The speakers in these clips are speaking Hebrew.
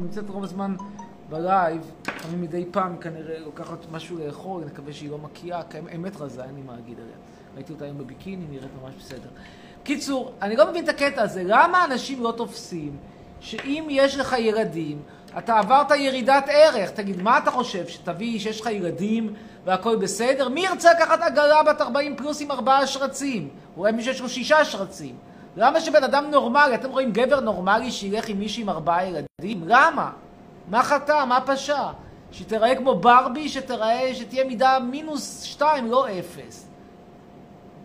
נמצאת רוב הזמן בלייב, אני מדי פעם כנראה לוקחת משהו לאכול, נקווה שהיא לא מקיאה, כי אמת רזה, אין לי מה להגיד עליה. ראיתי אותה היום בביקיני, נראית ממש בסדר. קיצור, אני לא מבין את הקטע הזה, למה אנשים לא תופסים שאם יש לך ילדים, אתה עברת ירידת ערך. תגיד, מה אתה חושב, שתביא, שיש לך ילדים והכל בסדר? מי ירצה לקחת עגלה בת 40 פלוס עם ארבעה שרצים? אולי מי שיש לו שישה שרצים. למה שבן אדם נורמלי, אתם רואים גבר נורמלי שילך עם מישהי עם ארבעה ילדים? למה? מה חטא? מה פשע? שתראה כמו ברבי, שתראה, שתהיה מידה מינוס שתיים, לא אפס.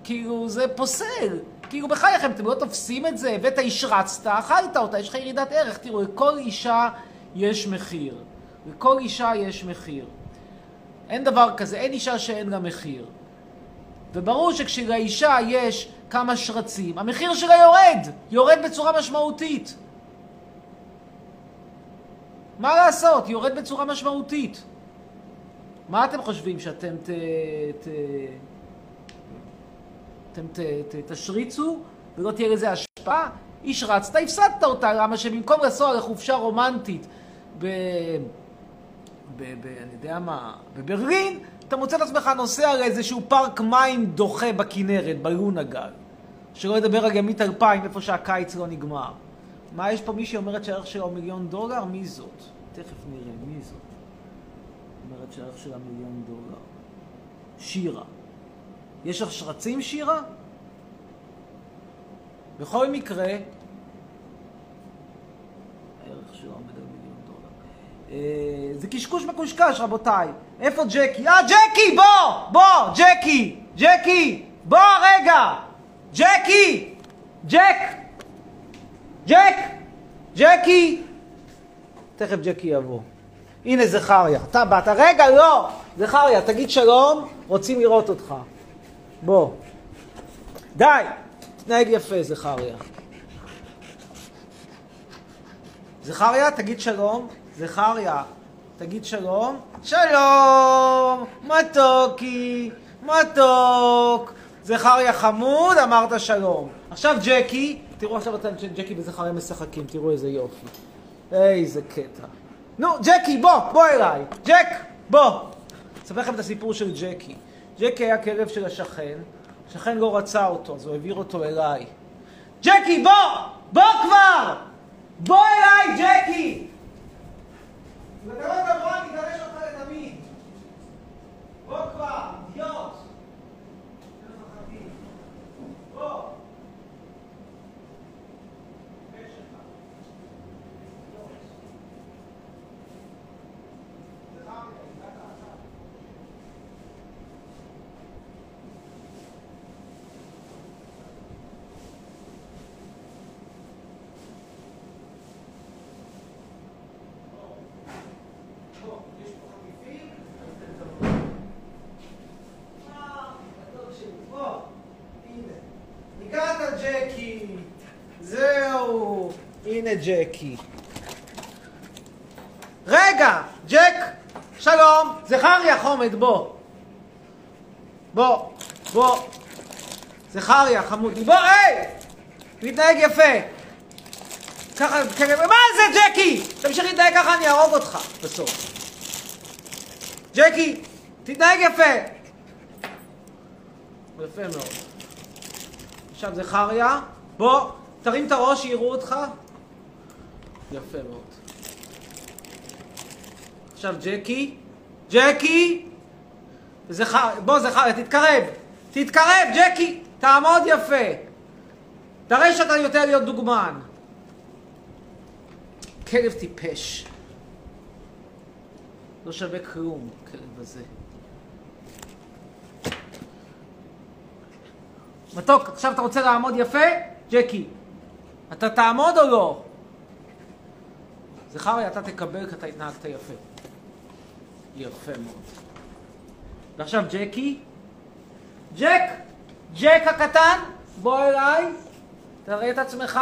כאילו, זה פוסל. כאילו, בחייכם, אתם לא תופסים את זה, הבאת, השרצת, אכלת אותה, יש לך ירידת ערך. תראו, לכל אישה יש מחיר. לכל אישה יש מחיר. אין דבר כזה, אין אישה שאין לה מחיר. וברור שכשלאישה יש כמה שרצים, המחיר שלה יורד, יורד בצורה משמעותית. מה לעשות? יורד בצורה משמעותית. מה אתם חושבים, שאתם ת... ת... אתם ת, ת, תשריצו ולא תהיה לזה השפעה? השרצת, הפסדת אותה, למה שבמקום לנסוע לחופשה רומנטית ב... ב... ב... אני יודע מה, בברלין, אתה מוצא את עצמך נוסע לאיזשהו פארק מים דוחה בכנרת, בלונגל. שלא לדבר על ימית אלפיים, איפה שהקיץ לא נגמר. מה, יש פה מישהי אומרת שהערך שלה הוא מיליון דולר? מי זאת? תכף נראה, מי זאת? אומרת שהערך שלה מיליון דולר. שירה. יש לך שרצים, שירה? בכל מקרה, הערך שלה עומד על מיליון דולר. אה, זה קשקוש מקושקש, רבותיי. איפה ג'קי? אה, ג'קי, בוא! בוא, ג'קי! ג'קי! בוא רגע! ג'קי! ג'ק! ג'ק! ג'קי! תכף ג'קי יבוא. הנה זכריה. אתה באת. רגע, לא! זכריה, תגיד שלום, רוצים לראות אותך. בוא. די! תתנהג יפה, זכריה. זכריה, תגיד שלום. זכריה, תגיד שלום. שלום! מתוקי! מתוק! זכריה חמוד, אמרת שלום. עכשיו ג'קי, תראו עכשיו אתם ג'קי וזכריה משחקים, תראו איזה יופי. איזה קטע. נו, ג'קי, בוא, בוא אליי. ג'ק, בוא. אספר לכם את הסיפור של ג'קי. ג'קי היה כלב של השכן, השכן לא רצה אותו, אז הוא העביר אותו אליי. ג'קי, בוא! בוא כבר! בוא אליי, ג'קי! אם אתה לא תבוא, אני אגרש אותך לתמיד. בוא כבר, אידיוט! בוא! ג'קי, זהו, ג'קי. רגע, ג'ק, שלום, זכריה חומד, בוא. בוא, בוא. זכריה, חמודי, בוא, היי! מתנהג יפה. ככה, ככה, מה זה ג'קי? תמשיך להתנהג ככה, אני אהרוג אותך בסוף. ג'קי, תתנהג יפה. יפה מאוד. עכשיו זכריה, בוא, תרים את הראש, שיראו אותך. יפה מאוד. עכשיו ג'קי, ג'קי, זכר, בוא זכריה, תתקרב, תתקרב, ג'קי, תעמוד יפה. תראה שאתה יותר להיות דוגמן. כלב טיפש. לא שווה כלום, הכלב הזה. מתוק, עכשיו אתה רוצה לעמוד יפה? ג'קי, אתה תעמוד או לא? זכריה, אתה תקבל כי אתה התנהגת יפה. יפה מאוד. ועכשיו ג'קי. ג'ק! ג'ק הקטן, בוא אליי, תראה את עצמך.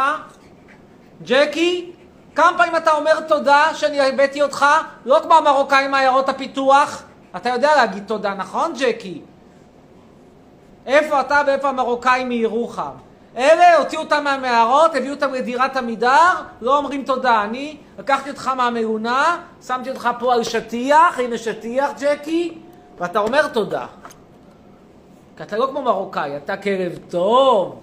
ג'קי, כמה פעמים אתה אומר תודה שאני הבאתי אותך? לא כמו המרוקאים מעיירות הפיתוח. אתה יודע להגיד תודה, נכון ג'קי? איפה אתה ואיפה המרוקאים מירוחם? אלה, הוציאו אותם מהמערות, הביאו אותם לדירת עמידר, לא אומרים תודה. אני לקחתי אותך מהמלונה, שמתי אותך פה על שטיח, הנה שטיח, ג'קי, ואתה אומר תודה. כי אתה לא כמו מרוקאי, אתה כלב טוב.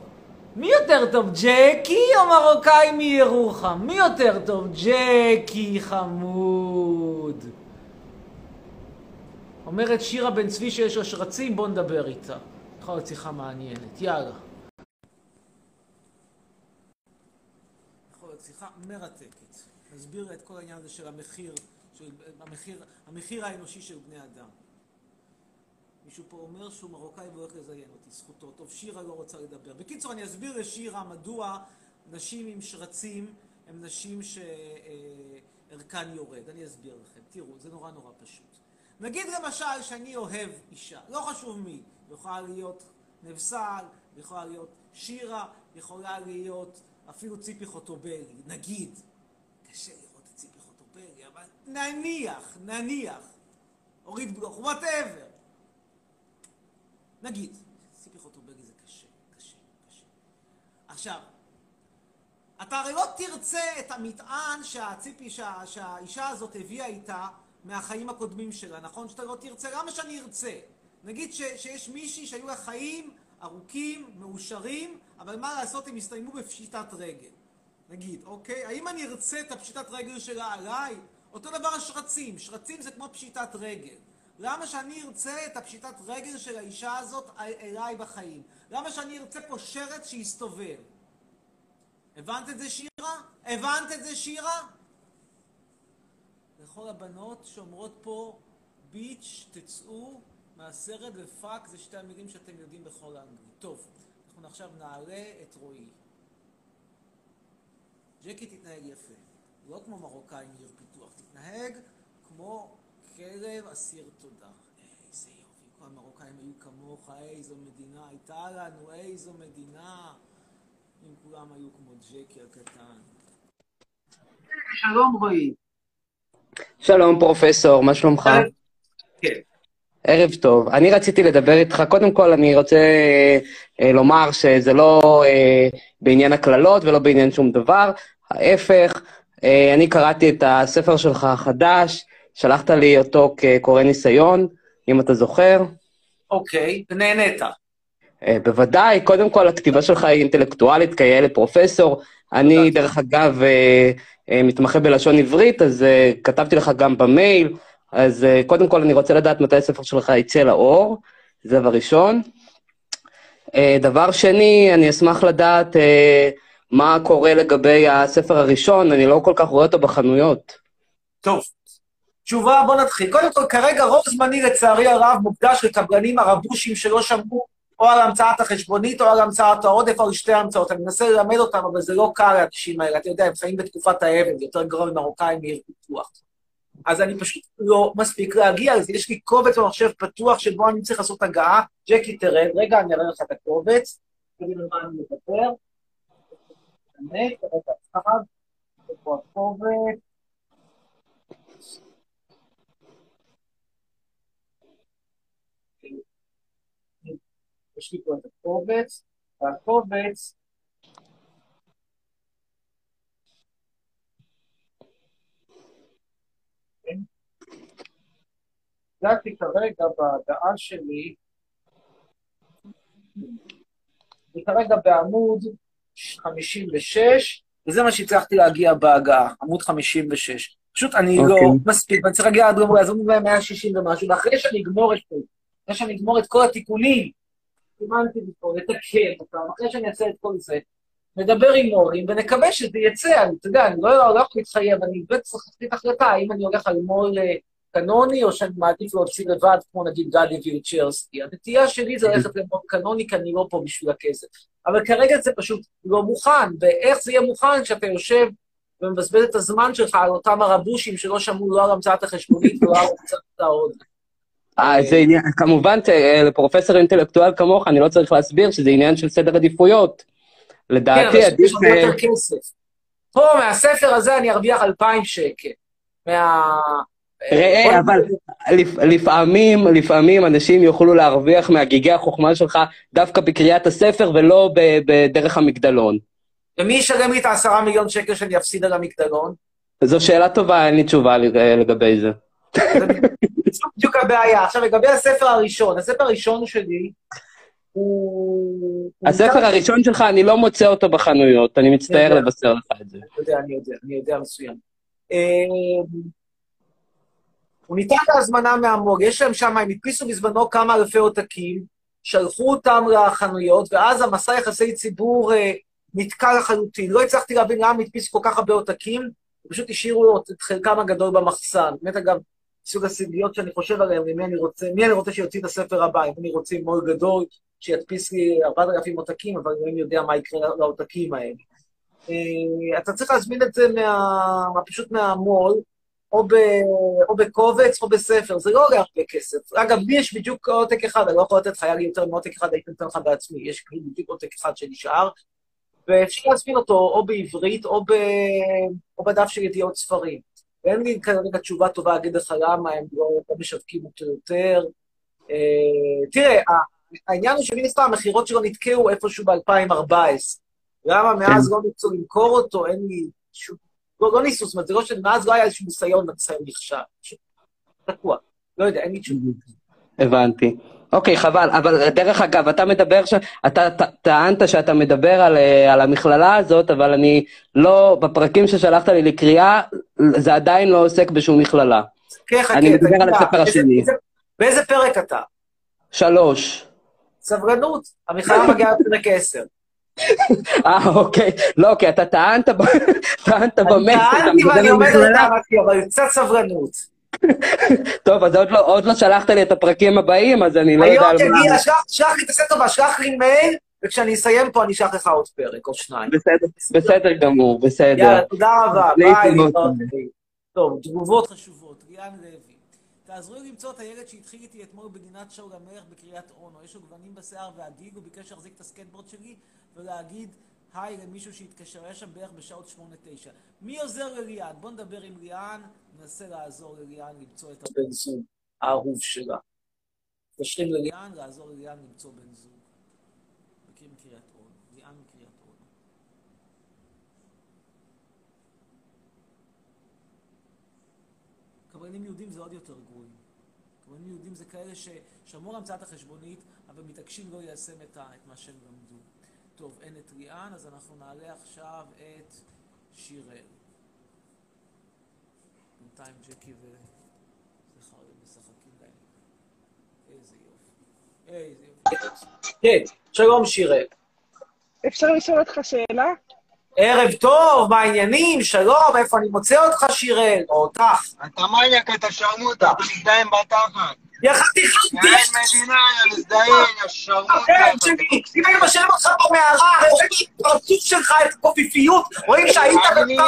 מי יותר טוב, ג'קי או מרוקאי מירוחם? מי יותר טוב, ג'קי חמוד? אומרת שירה בן צבי שיש לה שרצים, בוא נדבר איתה. יכול להיות שיחה מעניינת, יאללה. יכול להיות שיחה מרתקת. נסביר לה את כל העניין הזה של המחיר, של המחיר, המחיר האנושי של בני אדם. מישהו פה אומר שהוא מרוקאי והולך לזיין אותי, זכותו. טוב, שירה לא רוצה לדבר. בקיצור, אני אסביר לשירה מדוע נשים עם שרצים הן נשים שערכן יורד. אני אסביר לכם. תראו, זה נורא נורא פשוט. נגיד למשל שאני אוהב אישה, לא חשוב מי, יכולה להיות נבסל, יכולה להיות שירה, יכולה להיות אפילו ציפי חוטובלי, נגיד. קשה לראות את ציפי חוטובלי, אבל נניח, נניח, אורית בלוך, וואטאבר. נגיד, ציפי חוטובלי זה קשה, קשה, קשה. עכשיו, אתה הרי לא תרצה את המטען שהציפי, שה, שהאישה הזאת הביאה איתה מהחיים הקודמים שלה, נכון? שאתה לא תרצה, למה שאני ארצה? נגיד ש, שיש מישהי שהיו לה חיים ארוכים, מאושרים, אבל מה לעשות, הם הסתיימו בפשיטת רגל. נגיד, אוקיי? האם אני ארצה את הפשיטת רגל שלה עליי? אותו דבר השרצים, שרצים זה כמו פשיטת רגל. למה שאני ארצה את הפשיטת רגל של האישה הזאת אליי בחיים? למה שאני ארצה פה שרץ שיסתובב? הבנת את זה שירה? הבנת את זה שירה? לכל הבנות שאומרות פה ביץ', תצאו מהסרט ופאק זה שתי המילים שאתם יודעים בכל האנגלית. טוב, אנחנו עכשיו נעלה את רועי. ג'קי תתנהג יפה, לא כמו מרוקאי מעיר פיתוח, תתנהג כמו כלב אסיר תודה. איזה יופי, כל המרוקאים היו כמוך, איזו מדינה הייתה לנו, איזו מדינה. אם כולם היו כמו ג'קי הקטן. שלום רועי. שלום פרופסור, מה שלומך? כן. ערב טוב. אני רציתי לדבר איתך, קודם כל אני רוצה אה, לומר שזה לא אה, בעניין הקללות ולא בעניין שום דבר, ההפך, אה, אני קראתי את הספר שלך החדש, שלחת לי אותו כקורא ניסיון, אם אתה זוכר. אוקיי, ונהנית. אה, בוודאי, קודם כל הכתיבה שלך היא אינטלקטואלית כילד פרופסור. אני, דרך אגב, אה, אה, מתמחה בלשון עברית, אז כתבתי לך גם במייל. אז קודם כל אני רוצה לדעת מתי הספר שלך יצא לאור, זה דבר ראשון. דבר שני, אני אשמח לדעת מה קורה לגבי הספר הראשון, אני לא כל כך רואה אותו בחנויות. טוב, תשובה, בוא נתחיל. קודם כל, כרגע רוב זמני, לצערי הרב, מוקדש לקבלנים הרבושים שלא שמעו או על המצאת החשבונית, או על המצאת העודף, או על שתי המצאות. אני מנסה ללמד אותם, אבל זה לא קל לאנשים האלה. אתה יודע, הם חיים בתקופת האבן, יותר גרוע ממרוקאים מעיר פיתוח. אז אני פשוט לא מספיק להגיע לזה. יש לי קובץ במחשב פתוח שבו אני צריך לעשות הגעה. ג'קי, תרד, רגע, אני אראה לך את הקובץ. תגיד לי מה אני מדבר. הקובץ? יש לי פה את הקובץ, והקובץ הגעתי כרגע בהגעה שלי, אני כרגע בעמוד 56, וזה מה שהצלחתי להגיע בהגעה, עמוד 56. פשוט אני okay. לא אוקיי. מספיק, ואני צריך להגיע עד רמות, אז אני 160 ומשהו, ואחרי שאני אגמור את זה, אחרי שאני אגמור את כל התיקונים סימנתי פה, לתקן אותם, אחרי שאני אעשה את כל זה, נדבר עם מורים ונקווה שזה יצא, אני, אתה יודע, אני לא, לא יכול להתחייב, אני באמת צריך להחליט החלטה, האם אני הולך על מו"ל אה, קנוני, או שאני מעדיף להוציא לבד, כמו נגיד גדי וילצ'רסקי. הנטייה שלי זה ללכת למו"ל קנוני, כי אני לא פה בשביל הכסף. אבל כרגע זה פשוט לא מוכן, ואיך זה יהיה מוכן כשאתה יושב ומבזבז את הזמן שלך על אותם הרבושים שלא שמעו לא על המצאת החשבונית ולא על המצאת העוד. אה, זה עניין, כמובן, לפרופסור אינטלקטואל כמוך, אני לא צריך להסביר שזה עניין של סדר עדיפויות. לדעתי, כן, עדיף... כן, כסף. פה, מהספר הזה אני ארוויח 2,000 שקל. מה... ראה, אבל לפ- לפעמים, לפעמים אנשים יוכלו להרוויח מהגיגי החוכמה שלך דווקא בקריאת הספר ולא בדרך המגדלון. ומי ישלם לי את העשרה מיליון שקל שאני אפסיד על המגדלון? זו שאלה טובה, אין לי תשובה לגבי זה. זה בדיוק הבעיה. עכשיו, לגבי הספר הראשון, הספר הראשון שלי הוא... הספר הראשון שלך, אני לא מוצא אותו בחנויות, אני מצטער. לבשר לך את זה. אני יודע, אני יודע, אני יודע מצוין. הוא ניתן להזמנה מהמו"ל, יש להם שם, הם הדפיסו בזמנו כמה אלפי עותקים, שלחו אותם לחנויות, ואז המסע יחסי ציבור אה, נתקע לחלוטין. לא הצלחתי להבין למה הדפיסו כל כך הרבה עותקים, פשוט השאירו את חלקם הגדול במחסן. באמת, אגב, סוג הסוגיות שאני חושב עליהן, מי אני רוצה, מי אני רוצה שיוציא את הספר הבא, אם אני רוצה מו"ל גדול, שידפיס לי 4,000 עותקים, אבל אלוהים יודע מה יקרה לעותקים האלה. אה, אתה צריך להזמין את זה מה, פשוט מהמו"ל, או, ב, או בקובץ או בספר, זה לא עולה הרבה כסף. אגב, לי יש בדיוק עותק אחד, אני לא יכול לתת לך, היה לי יותר מעותק אחד, הייתי נותן לך בעצמי, יש בדיוק עותק אחד שנשאר, ואפשר להזמין אותו או בעברית או, ב, או בדף של ידיעות ספרים. ואין לי כרגע תשובה טובה להגיד לך למה הם לא, לא משווקים אותו יותר. אה, תראה, העניין הוא שמן הסתם המכירות שלו נתקעו איפשהו ב-2014. למה מאז לא ניסו למכור אותו, אין לי שום... לא, לא ניסו, זאת אומרת, זה לא שמאז לא היה איזשהו ניסיון ניסיון נכשל. תקוע. לא יודע, אין לי תשובה. הבנתי. אוקיי, חבל, אבל דרך אגב, אתה מדבר, ש... אתה ט- טענת שאתה מדבר על, אה, על המכללה הזאת, אבל אני לא, בפרקים ששלחת לי לקריאה, זה עדיין לא עוסק בשום מכללה. חכה, חכה, אני מדבר על הספר השני. באיזה- פרק אתה? שלוש. סבלנות. המכללה מגיעה לפרק 10. אה, אוקיי. לא, כי אתה טענת. טענת אני במסר, טענתי ואני עומד על מכללה. טענתי, אבל קצת סבלנות. טוב, אז עוד לא, עוד לא שלחת לי את הפרקים הבאים, אז אני לא יודע היום על מה... יגיע, שלח- שלח לי, תעשה טובה, שלח לי מייל, וכשאני אסיים פה אני אשלח לך עוד פרק, או שניים. בסדר, בסדר גמור, בסדר. יאללה, תודה רבה, ביי. טוב, תגובות חשובות. ליאן לוי. תעזרו לי למצוא את הילד שהתחיל איתי אתמול בגינת שאול המלך בקריית אונו. יש לו גוונים בשיער ועגיל, הוא ביקש להחזיק את הסקייטבורד שלי ולהגיד היי למישהו שהתקשר, היה שם בערך בשעות שמונה תשע. מי עוזר לליאן? בוא נדבר עם ליאן, ננסה לעזור לליאן למצוא את הבן זוג האהוב שלה. מתקשרים לליאן, לעזור לליאן למצוא בן זוג. מכיר מקריית אונו. ליאן מקריית אונו. קברנים יהודים זה עוד יותר גרועים. קברנים יהודים זה כאלה ששמעו על המצאת החשבונית, אבל מתעקשים לא ליישם את מה שהם למדו. טוב, אין את ליאן, אז אנחנו נעלה עכשיו את שיראל. בינתיים ג'קי וזכריה משחקים להם. איזה יופי. איזה יופי. כן, שלום שיראל. אפשר לשאול אותך שאלה? ערב טוב, מה העניינים? שלום, איפה אני מוצא אותך שיראל? או אותך. אתה מניאק, אתה שרמוטה, אתה מזדיין בתחת. יא חתיכת יא עד מדינה, יא מזדיין, יא שרמוטה. הבן שלי, אם היינו משאירים אותך במערה, הרי רואים את הפרצוף שלך, את הקופיפיות, רואים שהיית מדינה,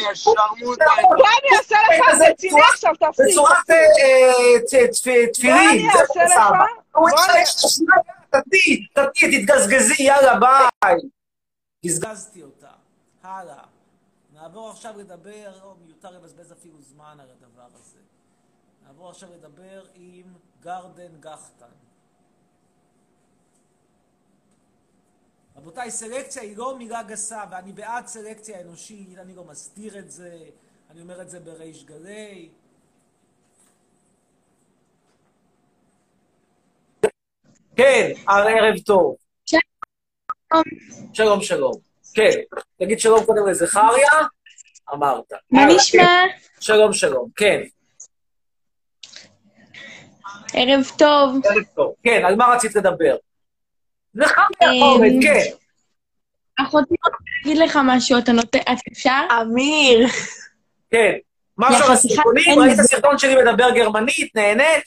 יא שרמוטה. בוא אני אעשה לך רציני עכשיו, תפסיק. בצורת אה, אה, ת- תפ- תפילין. מה אני אעשה לך? תתי, תתי, תתגזגזי, יאללה, ביי. גזגזתי אותה. הלאה. נעבור עכשיו לדבר, לא מיותר לבזבז אפילו זמן על הדבר הזה. נעבור עכשיו לדבר עם גרדן גחטן. רבותיי, סלקציה היא לא מילה גסה, ואני בעד סלקציה אנושית, אני לא מסתיר את זה, אני אומר את זה בריש גלי. כן, ערב טוב. שלום, שלום. כן, תגיד שלום קודם לזכריה, אמרת. מה נשמע? כן. שלום, שלום, כן, ערב טוב. ערב טוב. כן, על מה רצית לדבר? עומד, כן. אחותי רוצה להגיד לך משהו, אתה נותן... את אפשר? אמיר. כן. משהו על הסרטונים? ראית זונה. סרטון שלי מדבר גרמנית? נהנית?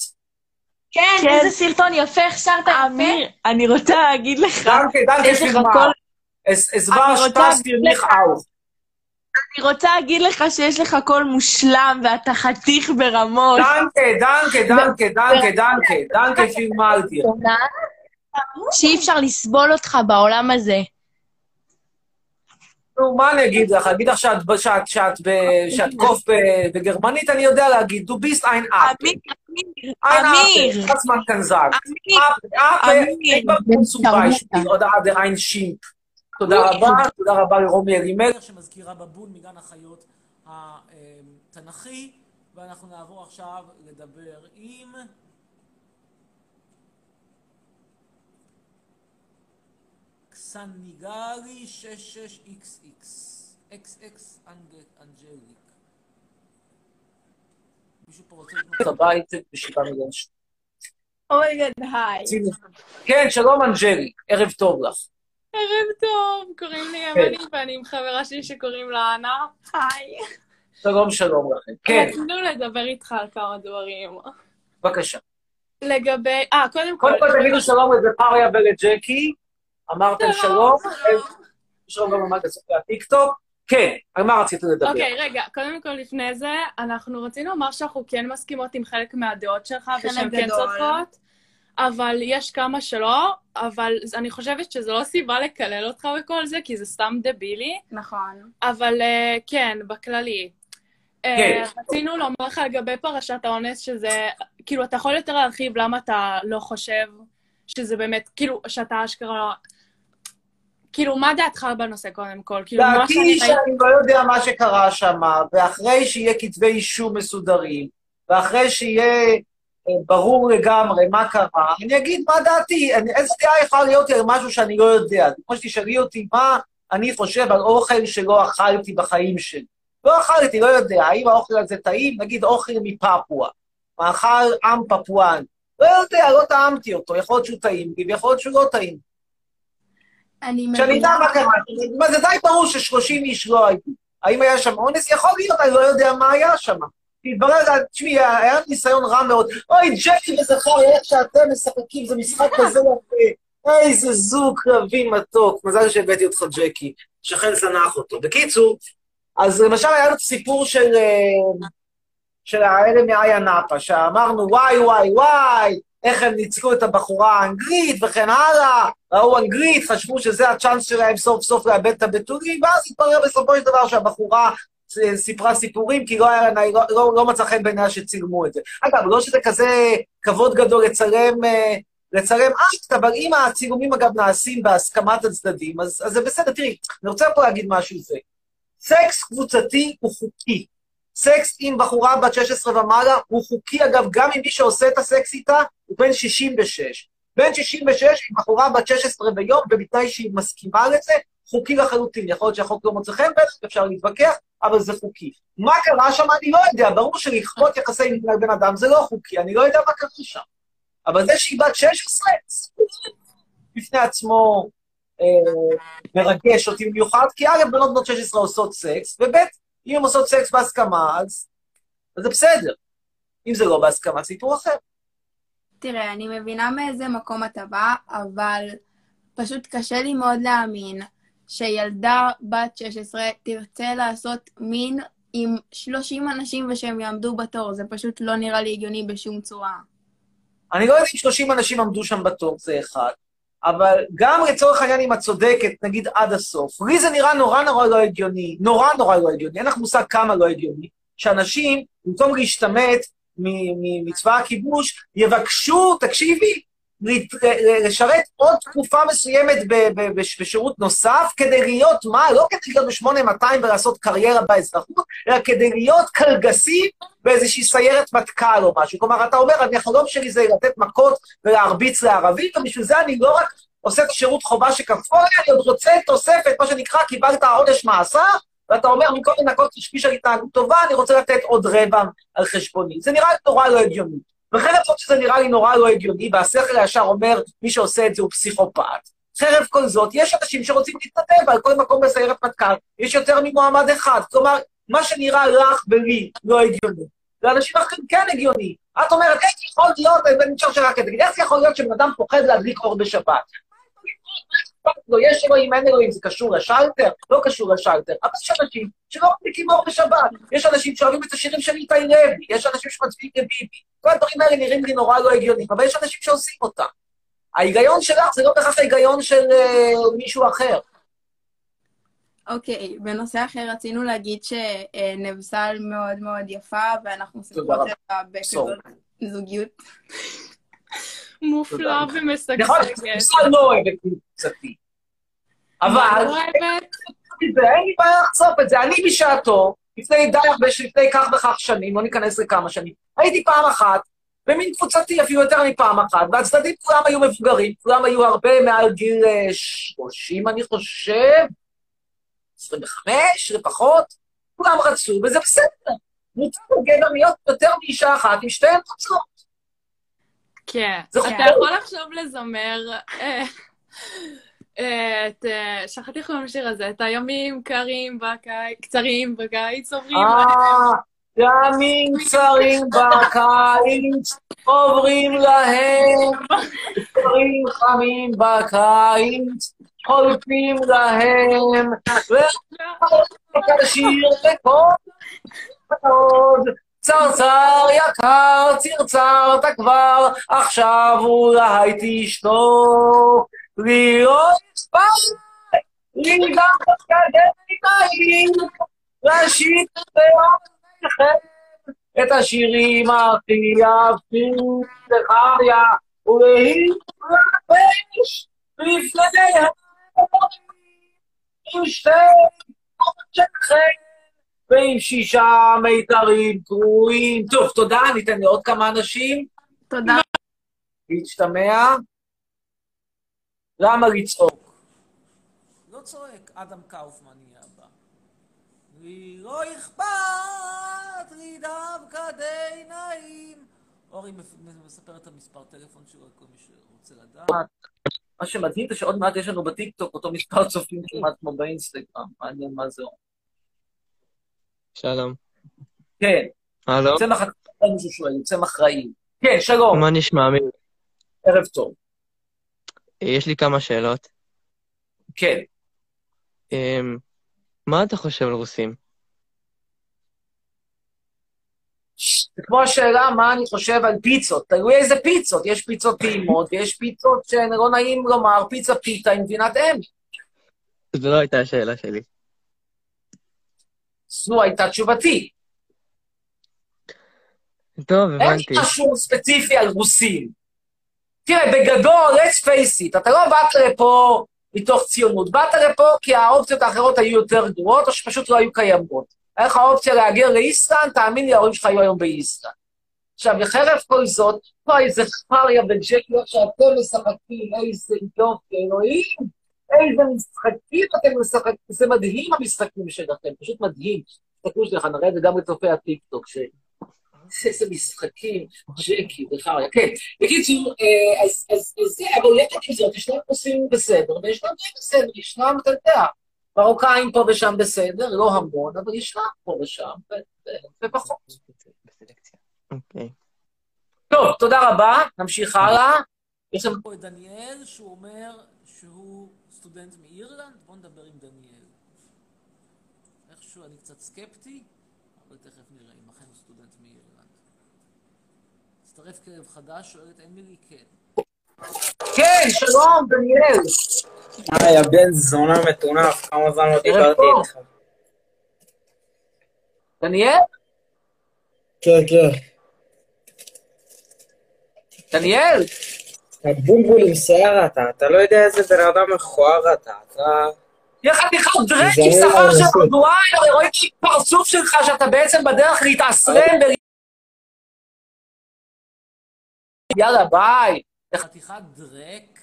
כן, כן. איזה סרטון יפה, הכשרת יפה. אמיר, אני רוצה להגיד לך, דנקה, דנקה יש לך. כל... Es war Spaß für mich auch. אני רוצה להגיד לך שיש לך קול מושלם ואתה חתיך ברמות. Danke, danke, danke, danke, danke vielmal dir. שאי אפשר לסבול אותך בעולם הזה. נו, מה אני אגיד לך? אגיד לך שאת שאת- שאת קוף בגרמנית, אני יודע להגיד, du bist ein Apfel. אמיר, אמיר, Ein אמיר, Apfel, was man kann sagen. אמיר, Apfel, Apfel, אמיר. Apfel zum Beispiel, oder der ein Schimpf. תודה רבה, תודה רבה לרומי אלימלך, שמזכירה בבון מגן החיות התנ"כי, ואנחנו נעבור עכשיו לדבר עם... קסניגרי 66XX, XX אנג- אנג'ליק. מישהו פה רוצה לקנות את הבית בשבעה מיליון שקל. Oh my God, היי. כן, שלום אנג'ליק, ערב טוב לך. ערב טוב, קוראים לי אמני ואני עם חברה שלי שקוראים לה אנה. היי. שלום שלום לכם. כן, רצינו לדבר איתך על כמה דברים. בבקשה. לגבי... אה, קודם כל... קודם כל תגידו שלום לפריה ולג'קי, אמרתם שלום, שלום גם למגזין והטיקטוק. כן, על מה רציתם לדבר? אוקיי, רגע, קודם כל לפני זה, אנחנו רצינו לומר שאנחנו כן מסכימות עם חלק מהדעות שלך, ושהן כן. צודקות, אבל יש כמה שלא, אבל אני חושבת שזו לא סיבה לקלל אותך וכל זה, כי זה סתם דבילי. נכון. אבל אה, כן, בכללי. אה, כן. רצינו לומר לך לגבי פרשת האונס, שזה, כאילו, אתה יכול יותר להרחיב למה אתה לא חושב שזה באמת, כאילו, שאתה אשכרה... כאילו, מה דעתך בנושא, קודם כל? כאילו, מה דעתי שאני ראיתי... שאני לא יודע מה שקרה שם, ואחרי שיהיה כתבי אישום מסודרים, ואחרי שיהיה ברור לגמרי מה קרה, אני אגיד מה דעתי. אני- איזה דעה יכולה להיות לי על משהו שאני לא יודע? זה כמו שתשאלי אותי מה אני חושב על אוכל שלא אכלתי בחיים שלי. לא אכלתי, לא יודע. האם האוכל הזה טעים? נגיד אוכל מפפואה. מאכל עם פפואן. לא יודע, לא טעמתי אותו. יכול להיות שהוא טעים לי, ויכול להיות שהוא לא טעים. אני שאני אדע מבינה... מה קרה. זה די ברור ש-30 איש לא היו. האם היה שם אונס? יכול להיות, אני לא יודע מה היה שם. התברר, תשמעי, היה ניסיון רע מאוד. אוי, ג'קי וזכריה, איך שאתם משחקים, זה משחק כזה יפה. איזה זוג קרבי מתוק. מזל שהבאתי אותך, ג'קי. שכן זנח אותו. בקיצור, אז למשל היה לנו סיפור של, אה, של האלה מאיה נאפה, שאמרנו, וואי, וואי, וואי, איך הם ניצחו את הבחורה האנגלית וכן הלאה, ראו אנגלית, חשבו שזה הצ'אנס שלהם סוף סוף לאבד את הבתולים, ואז התברר בסופו של דבר שהבחורה סיפרה סיפורים, כי לא, היה, לא, לא, לא מצא חן בעיניה שצילמו את זה. אגב, לא שזה כזה כבוד גדול לצלם, אה, לצלם אקט, אבל אם הצילומים אגב נעשים בהסכמת הצדדים, אז, אז זה בסדר. תראי, אני רוצה פה להגיד משהו זה. סקס קבוצתי הוא חוקי. סקס עם בחורה בת 16 ומעלה הוא חוקי, אגב, גם אם מי שעושה את הסקס איתה הוא בן 66. בן 66 עם בחורה בת 16 ויום, ובתנאי שהיא מסכימה לזה, חוקי לחלוטין. יכול להיות שהחוק לא מוצא חן בעיניך, אפשר להתווכח, אבל זה חוקי. מה קרה שם, אני לא יודע. ברור שלכפות יחסי על בן אדם זה לא חוקי, אני לא יודע מה קרה שם. אבל זה שהיא בת 16, זה בפני עצמו אה, מרגש אותי במיוחד, כי א', בנות בנות 16 עושות סקס, וב', אם הן עושות סקס בהסכמה, אז, אז זה בסדר. אם זה לא בהסכמה, סיפור אחר. תראה, אני מבינה מאיזה מקום אתה בא, אבל פשוט קשה לי מאוד להאמין שילדה בת 16 תרצה לעשות מין עם 30 אנשים ושהם יעמדו בתור. זה פשוט לא נראה לי הגיוני בשום צורה. אני לא יודע אם 30 אנשים עמדו שם בתור, זה אחד, אבל גם לצורך העניין, אם את צודקת, נגיד עד הסוף, לי זה נראה נורא נורא לא הגיוני, נורא נורא לא הגיוני, אין לך מושג כמה לא הגיוני, שאנשים, במקום להשתמט מצבא הכיבוש, יבקשו, תקשיבי, לשרת עוד תקופה מסוימת בשירות נוסף, כדי להיות מה? לא כדי להיות ב-8200 ולעשות קריירה באזרחות, אלא כדי להיות קלגסים באיזושהי סיירת מטכ"ל או משהו. כלומר, אתה אומר, אני החלום שלי זה לתת מכות ולהרביץ לערבים, ובשביל זה אני לא רק עושה את השירות חובה שכפו אני עוד רוצה תוספת, מה שנקרא, קיבלת עונש מאסר, ואתה אומר, במקום לנקות תשפיש על התנהגות טובה, אני רוצה לתת עוד רבע על חשבוני. זה נראה נורא לא הגיוני. וחרף זאת שזה נראה לי נורא לא הגיוני, והשכל הישר אומר, מי שעושה את זה הוא פסיכופת. חרף כל זאת, יש אנשים שרוצים להתנדב, ועל כל מקום בסיירת מטכ"ל יש יותר ממועמד אחד. כלומר, מה שנראה לך ולי לא הגיוני, לאנשים אחרים כן הגיוני. את אומרת, איך יכול להיות, אני נשאר שאלה כזה, איך יכול להיות שבן אדם פוחד להדליק אור בשבת? לא, יש אלוהים, אין אלוהים, זה קשור לשלטר? לא קשור לשלטר. אבל יש אנשים שלא מדליקים אור בשבת. יש אנשים שאוהבים את השירים של איתי לוי, יש אנשים שמצביעים לביבי. כל הדברים האלה נראים לי נורא לא הגיוניים, אבל יש אנשים שעושים אותם. ההיגיון שלך זה לא בהכרח ההיגיון של uh, מישהו אחר. אוקיי, בנושא אחר רצינו להגיד שנבסל מאוד מאוד יפה, ואנחנו רבה. לה בכזאת זוגיות. מופלא נכון, ומשגשגת. בכלל לא אוהבת קבוצתי. אבל, לא אוהבת? אין לי בעיה לחשוף את זה. אני בשעתו, לפני די הרבה, לפני כך וכך שנים, לא ניכנס לכמה שנים, הייתי פעם אחת, במין קבוצתי אפילו יותר מפעם אחת, והצדדים כולם היו מבוגרים, כולם היו הרבה מעל גיל אה, 30, אני חושב, 25 לפחות, כולם רצו, וזה בסדר. מותר לגבר להיות יותר מאישה אחת עם שתיהן רוצות. כן. אתה. יכול לחשוב לזמר אה, אה, את... אה, שכחתי איך קוראים לשיר הזה, את הימים קרים בקיץ, קצרים בקיץ עוברים. ימים קצרים בקיץ, עוברים להם, קצרים חמים בקיץ, חולפים להם, ואת השיר לכל עוד. צרצר יקר, צרצרת כבר, עכשיו אולי תשתוק. לראות אכפת, לי גם כדי להשיב באוזניכם את השירים הכי יפים לחיה ולהתרבש לפני המורים. עם שתי ועם שישה מיתרים קרועים. טוב, תודה, ניתן לעוד כמה אנשים תודה. להשתמע. למה לצעוק? לא צועק, אדם קאופמן יהיה הבא. לי לא אכפת, לי דווקא די נעים. אורי מספר את המספר טלפון שלו לכל מי שרוצה לדעת. מה שמדהים זה שעוד מעט יש לנו בטיקטוק אותו מספר צופים כמעט כמו באינסטגרם. מעניין מה זה אומר. שלום. כן, הלו? צמח אחראי, מישהו שואל, צמח רעיל. כן, שלום, מה נשמע? מי- ערב טוב. יש לי כמה שאלות. כן. אמ, מה אתה חושב על רוסים? זה כמו השאלה מה אני חושב על פיצות, תלוי איזה פיצות, יש פיצות טעימות ויש פיצות שלא נעים לומר, פיצה פיתה עם גבינת אם. זו לא הייתה השאלה שלי. זו הייתה תשובתי. טוב, אין הבנתי. לי משהו ספציפי על רוסים. תראה, בגדול, let's face it, אתה לא באת לפה מתוך ציונות, באת לפה כי האופציות האחרות היו יותר גרועות, או שפשוט לא היו קיימות. היה לך אופציה להגר לאיסלנד, תאמין לי, ההורים שלך היו היום באיסלנד. עכשיו, וחרף כל זאת, פה איזה פריה וג'קי, איך שאתם משחקים, איזה יופי, אלוהים, איזה משחקים אתם משחקים, זה מדהים המשחקים שלכם, פשוט מדהים. תסתכלו שלך, נראה את זה גם לצופי הטיקטוק, ש... איזה משחקים, ג'קי וחריה, כן. בקיצור, אה, אז, אז, אז זה, אבל יחד עם זאת, ישנם נושאים בסדר, וישנם דברים בסדר, ישנם, אתה יודע, מרוקאים פה ושם בסדר, לא המון, אבל ישנם פה ושם, ופחות. אוקיי. טוב, תודה רבה, נמשיך הלאה. יש לנו פה את דניאל, שהוא אומר שהוא סטודנט מאירלנד, בואו נדבר עם דניאל. איכשהו אני קצת סקפטי, אבל תכף נראה אם אכן הוא סטודנט מאירלנד. הצטרף כלב חדש, שואלת אמילי, כן. כן, שלום, דניאל. היי, הבן זונה מטונף, כמה זמן לא דיברתי. איתך. דניאל? כן, כן. דניאל? אתה בולבול עם שיער אתה, אתה לא יודע איזה בן אדם מכוער אתה, אתה... תהיה חתיכת דרק עם לא שכר של אנשים. אורדואי, הרי רואים את הפרצוף שלך שאתה בעצם בדרך להתאסרם ב... יאללה, ביי. חתיכת דרעק.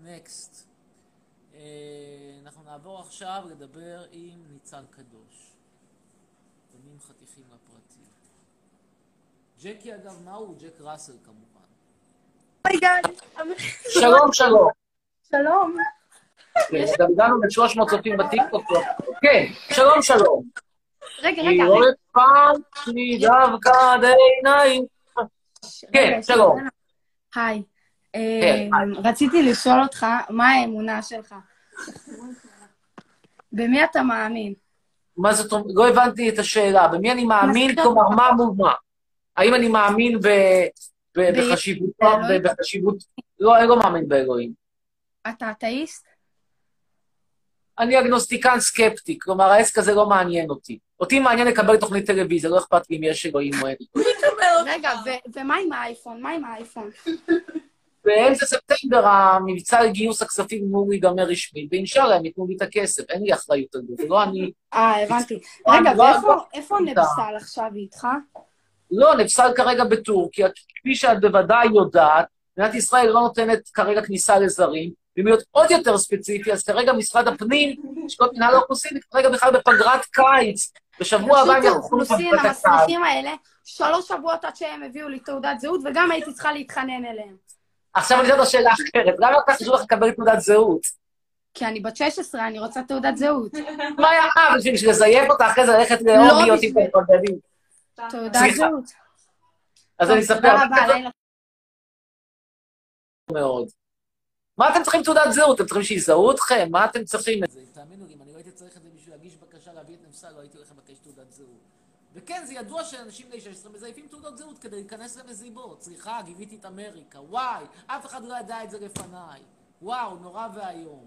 Next. אנחנו נעבור עכשיו לדבר עם ניצן קדוש. בנים חתיכים לפרטי. ג'קי, אגב, מהו? ג'ק ראסל כמובן. Oh my God. שלום, שלום. שלום. גם הגענו ל-300 צופים בטיקטוק. כן, שלום, שלום. רגע, רגע. לא אכפת לי דווקא די נעים. כן, שלום. היי. כן, אה, רציתי לשאול אותך, מה האמונה שלך? במי אתה מאמין? מה זאת אומרת? לא הבנתי את השאלה. במי אני מאמין? כלומר, מה מול מה? האם אני מאמין בחשיבות... בחשיבות... לא, אני לא מאמין באלוהים. אתה אתאיסט? אני אגנוסטיקן סקפטי, כלומר העסק הזה לא מעניין אותי. אותי מעניין לקבל תוכנית טלוויזיה, לא אכפת לי אם יש אלוהים או אין. רגע, ומה עם האייפון? מה עם האייפון? באמצע ספטמבר המבצע לגיוס הכספים אמור להיגמר רשמית, ואינשאללה הם ייתנו לי את הכסף, אין לי אחריות על זה, זה לא אני... אה, הבנתי. רגע, לא, ואיפה. איפה נבסל עכשיו איתך? לא, נפסל כרגע בטורקיה, כפי שאת בוודאי יודעת, מדינת ישראל לא נותנת כרגע כניסה לזרים, ואם להיות עוד יותר ספציפי, אז כרגע משרד הפנים, לשכות מנהל האוכלוסין, כרגע בכלל בפגרת קיץ. בשבוע הבא הם יחזרו האוכלוסין, לפגרת הקיץ. המסריחים האלה, שלוש שבועות עד שהם הביאו לי תעודת זהות, וגם הייתי צריכה להתחנן אליהם. עכשיו אני אשאל אותך שאלה אחרת, למה לקח חשוב לך לקבל תעודת זהות? כי אני בת 16, אני רוצה תעודת זהות. מה היה מה, בשביל לזייף אותה אחרי זה ללכת לאורגיות עם בשביל- מתמודדים? תעודת סליחה. זהות. אז אני אספר תודה רבה, לילה מאוד. מה אתם צריכים תעודת זהות? אתם צריכים שיזהו אתכם? מה אתם צריכים את זה? תאמינו לי, אם אני לא הייתי צריך את זה בשביל להגיש בקשה להביא את נפסל, לא הייתי הולך לבקש תעודת זהות. וכן, זה ידוע שאנשים בני 16 מזייפים תעודות זהות כדי להיכנס למזיבות. סליחה, גיביתי את אמריקה. וואי, אף אחד לא ידע את זה לפניי. וואו, נורא ואיום.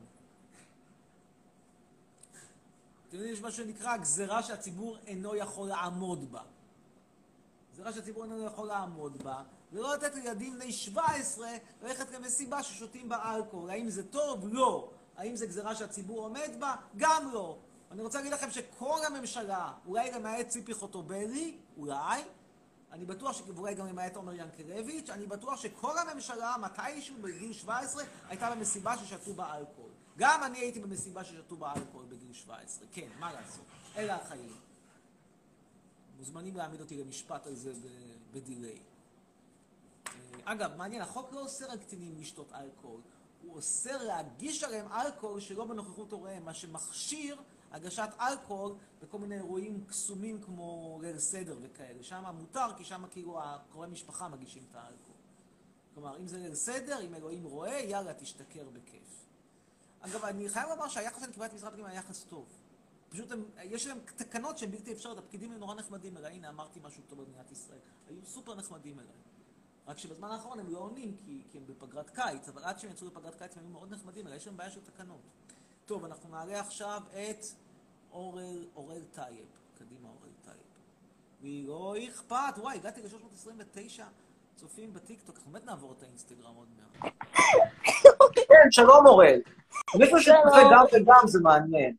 אתם יודעים, יש מה שנקרא גזירה שהציבור אינו יכול לעמוד בה. גזירה שהציבור אינו יכול לעמוד בה, ולא לתת לילדים בני 17 ללכת למסיבה ששותים בה אלכוהול. האם זה טוב? לא. האם זה גזירה שהציבור עומד בה? גם לא. אני רוצה להגיד לכם שכל הממשלה, אולי למעט ציפי חוטובלי, אולי, אני בטוח שאולי גם למעט עומר ינקלביץ', אני בטוח שכל הממשלה, מתישהו בגיל 17, הייתה במסיבה ששתו בה אלכוהול. גם אני הייתי במסיבה ששתו בה אלכוהול בגיל 17. כן, מה לעשות? אלה החיים. מוזמנים להעמיד אותי למשפט על זה בדיליי. אה, אגב, מעניין, החוק לא אוסר על קטינים לשתות אלכוהול. הוא אוסר להגיש עליהם אלכוהול שלא בנוכחות הוריהם, מה שמכשיר הגשת אלכוהול בכל מיני אירועים קסומים כמו ליל סדר וכאלה. שם מותר, כי שם כאילו הקרובי משפחה מגישים את האלכוהול. כלומר, אם זה ליל סדר, אם אלוהים רואה, יאללה, תשתכר בכיף. אגב, אני חייב לומר שהיחס שאני קיבלתי במשרד הפנים היה יחס טוב. פשוט הם, יש להם תקנות שהן בלתי אפשריות, הפקידים הם נורא נחמדים אליי, הנה אמרתי משהו טוב במדינת ישראל, היו סופר נחמדים אליי. רק שבזמן האחרון הם לא עונים כי, כי הם בפגרת קיץ, אבל עד שהם יצאו לפגרת קיץ הם היו מאוד נחמדים אליי, יש להם בעיה של תקנות. טוב, אנחנו נעלה עכשיו את אורל, אורל טייב. קדימה, אורל טייב. ולא אכפת, וואי, הגעתי ל-329 צופים בטיקטוק, אנחנו באמת נעבור את האינסטגרם עוד מעט. כן, שלום אורל. מישהו שצופה גם וגם זה מעניין.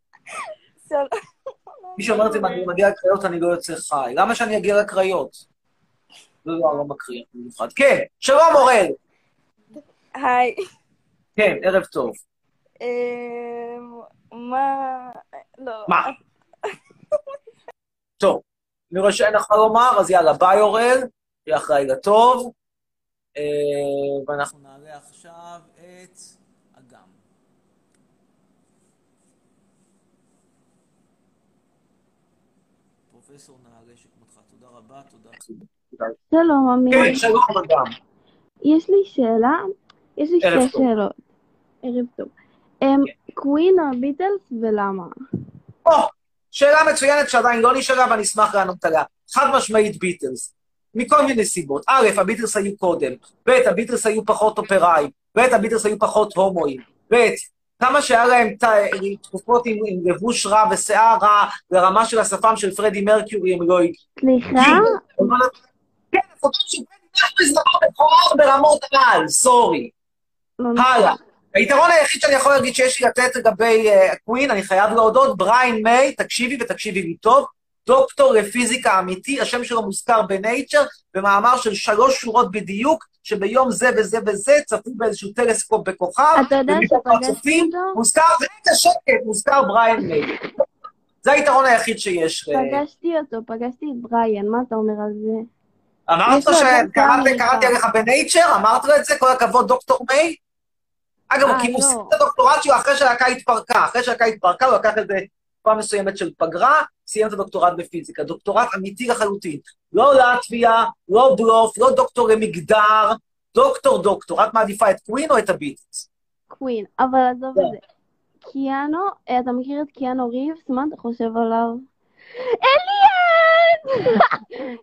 מי שאומר את זה, אם אני מגיע לקריות, אני לא יוצא חי. למה שאני אגיע לקריות? לא, לא, לא מקריא במיוחד. כן, שלום אורל. היי. כן, ערב טוב. אמ, מה... לא. מה? טוב, אני רואה שאין לך מה לומר, אז יאללה, ביי אורל, שיהיה לך לילה טוב. אה, ואנחנו נעלה עכשיו את אגם. פרופסור נעלה שכמותך, תודה רבה, תודה. שלום, אמיר. כן, שלום אגם. יש לי שאלה, יש לי שתי. שאלות. ערב טוב. קווין או הביטלס ולמה? או, שאלה מצוינת שעדיין לא נשאלה ואני אשמח לענות עליה. חד משמעית ביטלס. מכל מיני סיבות. א', הביטלס היו קודם, ב', הביטלס היו פחות אופראיים, ב', הביטלס היו פחות הומואים, ב', כמה שהיה להם תקופות עם, עם לבוש רע ושיער רע לרמה של השפם של פרדי מרקיורי, הם לא הגיעו. סליחה? פרדי מרקיורי זה דבר מכוער ברמות על, sorry. לא הלאה. היתרון היחיד שאני יכול להגיד שיש לי לתת לגבי ה Queen, אני חייב להודות, בריין מיי, תקשיבי ותקשיבי לי טוב, דוקטור לפיזיקה אמיתי, השם שלו מוזכר ב Nature, במאמר של שלוש שורות בדיוק, שביום זה וזה וזה צפו באיזשהו טלסקופ בכוכב, אתה יודע שפגשתי אותו? מוזכר, רגע שקט, מוזכר בריין מיי. זה היתרון היחיד שיש. פגשתי אותו, פגשתי את בריאן, מה אתה אומר על זה? אמרת שקראתי. עליך בנייצ'ר? אמרת לו את זה? כל הכבוד, דוקטור מיי? אגב, הוא אה, לא. סיים את הדוקטורט שלו אחרי שהלהקה התפרקה. אחרי שהלהקה התפרקה, הוא לקח איזה תקופה מסוימת של פגרה, סיים את הדוקטורט בפיזיקה. דוקטורט אמיתי לחלוטין. לא לטביה, לא בלוף, לא דוקטור למגדר, דוקטור דוקטור. את מעדיפה את קווין או את הביטלס? קווין, אבל עזוב כן. את זה. קיאנו, אה, אתה מכיר את קיאנו ריבס? מה אתה חושב עליו? אליאן!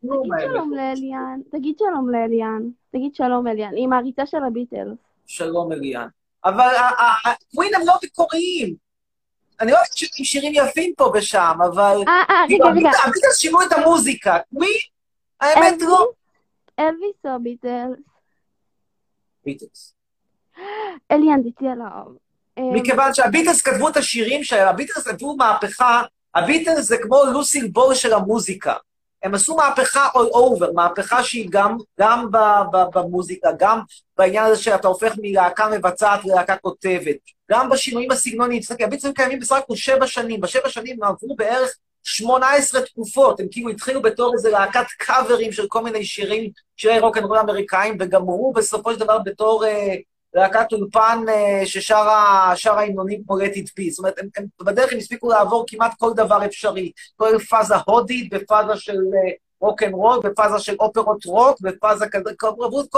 תגיד שלום לאליאן, תגיד שלום לאליאן, תגיד שלום אליאן, היא מעריצה של הביטלס. שלום אליאן. אבל ה- ה- ה- קווין הם לא מקוריים. אני לא חושב עם שירים יפים פה ושם, אבל... אה, אה, רגע, רגע. הביט- הביטלס שינו את המוזיקה. מי? האמת לא. אלוויס או ביטלס? ביטלס. אליאן, תצאי עליו. אמ, מכיוון שהביטלס כתבו את השירים שלהם, הביטלס כתבו מהפכה, הביטלס זה כמו לוסיל בור של המוזיקה. הם עשו מהפכה all over, מהפכה שהיא גם, גם במוזיקה, גם בעניין הזה שאתה הופך מלהקה מבצעת ללהקה כותבת, גם בשינויים הסגנוניים. תסתכל, הביטלס קיימים בסך הכל שבע שנים, בשבע שנים הם עברו בערך 18 תקופות, הם כאילו התחילו בתור איזה להקת קאברים של כל מיני שירים, שירי רוקנרול אמריקאים, וגמרו בסופו של דבר בתור... אה, להקת אולפן אה, ששרה שרה המנונים כמו let it be. זאת אומרת, הם, הם בדרך הם הספיקו לעבור כמעט כל דבר אפשרי. כל פאזה הודית, בפאזה של רוק אנד רול, בפאזה של אופרות רוק, בפאזה כזה, כל-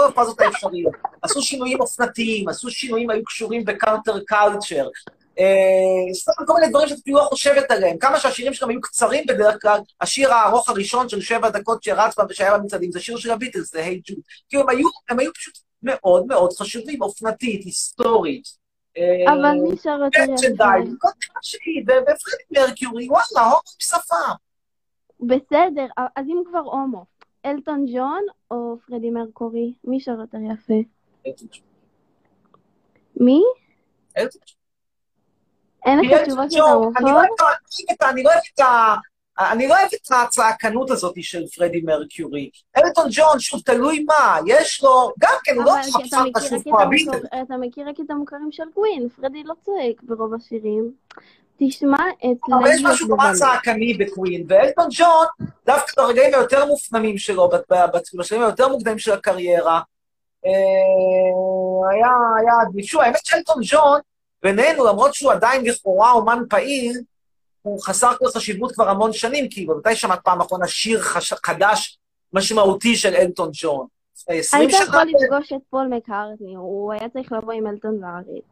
הפאזות האפשריות. עשו שינויים אופנתיים, עשו שינויים, היו קשורים ב counter culture. אה, סתם כל מיני דברים שאת אפילו לא חושבת עליהם. כמה שהשירים שלהם היו קצרים בדרך כלל, השיר הארוך הראשון של שבע דקות שרץ בה ושהיה במצעדים, זה שיר של הביטלס, זה היי ג'וד. כאילו, הם היו פשוט מאוד מאוד חשובים, אופנתית, היסטורית. אה, אבל מי שר מרצ'נדייז, יפה? כל דבר שהיא, ופרדי מרקיורי, וואלה, הומו בשפה. בסדר, אז אם כבר הומו, אלטון ג'ון או פרדי מרקורי? מי שר יותר יפה? מי? אלטון אין כי לך אלטון תשובה שאתה ג'ון, אני לא? אוהב את אני לא אוהב את ה... אני לא אוהב את הצעקנות הזאת של פרדי מרקיורי. אלטון ג'ון, שוב, תלוי מה, יש לו, גם כן, הוא לא חפשן חשוב כמו הביטל. אתה מכיר רק את המוכרים של קווין, פרדי לא צועק ברוב השירים. תשמע את אבל יש משהו נורא. צעקני בקווין, ואלטון ג'ון, דווקא ברגעים היותר מופנמים שלו, ב- ב- ב- בשלבים היותר מוקדמים של הקריירה, אה, היה, היה. שוב, האמת שאלטון ג'ון, בינינו, למרות שהוא עדיין לכאורה אומן פעיל, הוא חסר כל חשיבות כבר המון שנים, כי מתי שמעת פעם אחרונה שיר חש- חדש משמעותי של אלטון ג'ון? 20 היית? יכול לפגוש את פול מקארטני, הוא היה צריך לבוא עם אלטון לארץ.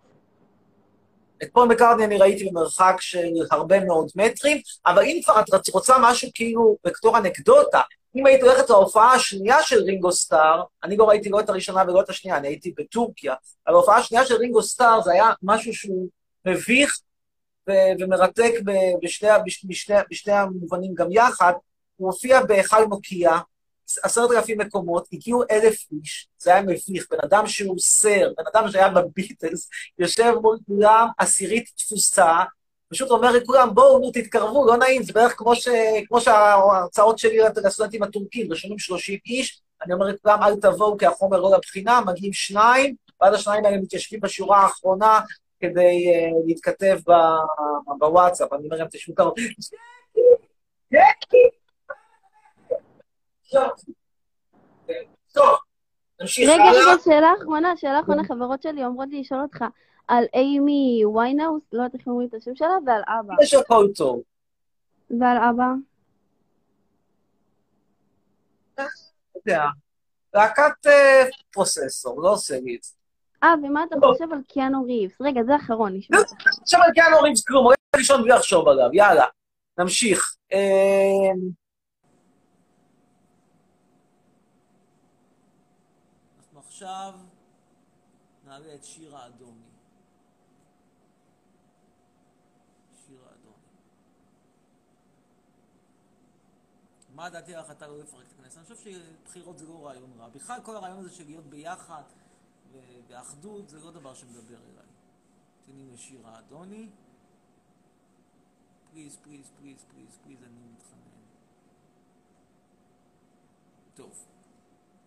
את פול מקארטני אני ראיתי במרחק של הרבה מאוד מטרים, אבל אם כבר את רוצה משהו כאילו בתור אנקדוטה, אם היית הולכת להופעה השנייה של רינגו סטאר, אני לא ראיתי לא את הראשונה ולא את השנייה, אני הייתי בטורקיה, אבל ההופעה השנייה של רינגו סטאר זה היה משהו שהוא מביך ומרתק בשני, בשני, בשני המובנים גם יחד. הוא הופיע בהיכל נוקיה, עשרת אלפים מקומות, הגיעו אלף איש, זה היה מביך, בן אדם שהוא סר, בן אדם שהיה בביטלס, יושב מול כולם, עשירית תפוסה, פשוט אומר לכולם, בואו, נו, תתקרבו, לא נעים, זה בערך כמו, ש... כמו שההרצאות שלי לסטודנטים הטורקים, רשומים 30 איש, אני אומר לכולם, אל תבואו כי החומר לא לבחינה, מגיעים שניים, ואז השניים האלה מתיישבים בשורה האחרונה כדי uh, להתכתב ב- בוואטסאפ, אני אומר להם, תשמעו כמה, ג'קי! טוב, נמשיך רגע, הלאה. רגע, שאלה אחרונה, שאלה אחרונה, חברות שלי אומרות לי לשאול אותך על אימי ויינאוס, לא יודעת איך אומרים את השם שלה, ועל אבא. יש הכל טוב. ועל אבא. אתה יודע, להקת אה, פרוססור, לא עושה לי את זה. אה, ומה אתה חושב על קיאנו ריבס? רגע, זה אחרון, נשמע. עכשיו על קיאנו ריבס כלום, הוא הולך לישון בלי לחשוב עליו, יאללה, נמשיך. אה, אנחנו עכשיו נעלה את שיר האדומי. שיר האדומי. מה דעתי על ההחלטה לא לפרק את הכנסת? אני חושב שבחירות זה לא רעיון רע. בכלל כל הרעיון הזה של להיות ביחד ובאחדות זה לא דבר שמדבר אליי. תני לשיר האדוני. please, please, please, please, please, אני מתחנן. טוב.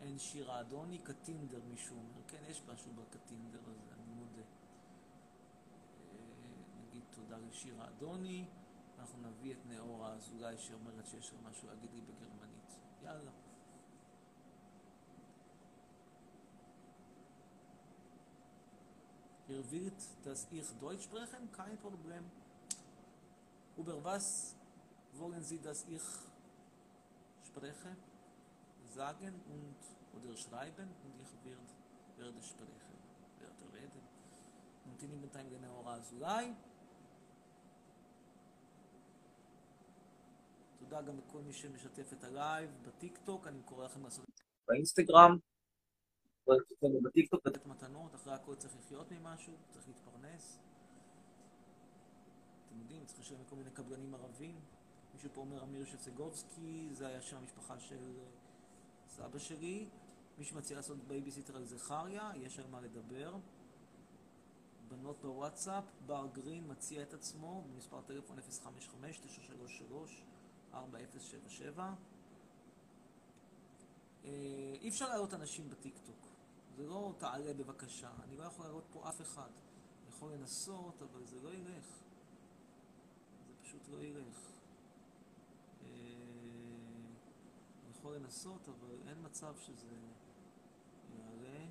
אין שיר האדוני, קטינדר מישהו אומר. כן, יש משהו בקטינדר הזה, אני מודה. אה, נגיד תודה לשיר האדוני. אנחנו נביא את נאורה אזולאי שאומרת שיש לה משהו להגיד לי בגרמנית. יאללה. Ihr wird, dass ich Deutsch sprechen? Kein Problem. Über was wollen Sie, dass ich spreche? Sagen und oder schreiben und ich wird, werde sprechen. werde reden. ממתינים בינתיים לנאורה אזולאי. תודה גם לכל מי שמשתף את הלייב בטיקטוק, אני קורא לכם לעשות את באינסטגרם. בטיקטוק לתת מתנות, אחרי הכל צריך לחיות ממשהו, צריך להתפרנס. אתם יודעים, צריך לשלם לכל מיני קבלנים ערבים. מישהו פה אומר אמיר שפסגובסקי, זה היה שם המשפחה של אה, סבא שלי. מי שמציע לעשות בייביסיטר על זכריה, יש על מה לדבר. בנות בוואטסאפ, בר גרין מציע את עצמו במספר טלפון 055-933-4077. אה, אי אפשר להעלות אנשים בטיקטוק. זה לא תעלה בבקשה. אני לא יכול להעלות פה אף אחד. אני יכול לנסות, אבל זה לא ילך. זה פשוט לא ילך. אה, אני יכול לנסות, אבל אין מצב שזה יעלה. אה,